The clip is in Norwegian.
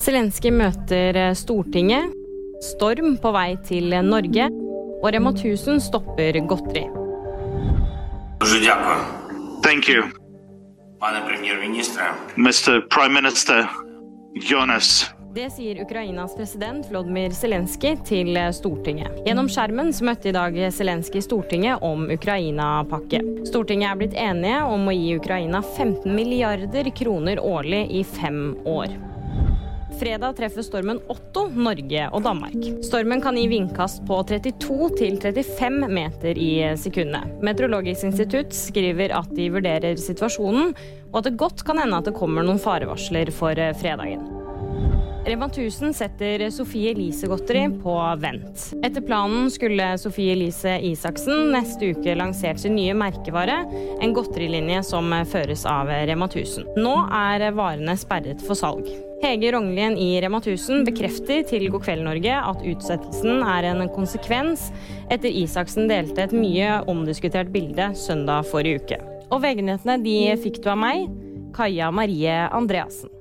Zelenskyj møter eh, Stortinget. Storm på vei til eh, Norge. Og Rema 1000 stopper godteri. Thank you. Mr. Prime Minister Jonas. Det sier Ukrainas president Vlodmyr Zelenskyj til eh, Stortinget. Gjennom skjermen så møtte i dag Zelenskyj Stortinget om Ukraina-pakke. Stortinget er blitt enige om å gi Ukraina 15 milliarder kroner årlig i fem år. Fredag treffer stormen Otto Norge og Danmark. Stormen kan gi vindkast på 32 til 35 meter i sekundet. Meteorologisk institutt skriver at de vurderer situasjonen, og at det godt kan hende at det kommer noen farevarsler for fredagen. Rema 1000 setter Sofie Elise-godteri på vent. Etter planen skulle Sofie Elise Isaksen neste uke lansert sin nye merkevare, en godterilinje som føres av Rema 1000. Nå er varene sperret for salg. Hege Rognlien i Rema 1000 bekrefter til God kveld Norge at utsettelsen er en konsekvens etter Isaksen delte et mye omdiskutert bilde søndag forrige uke. Og VG-nyhetene de fikk du av meg, Kaja Marie Andreassen.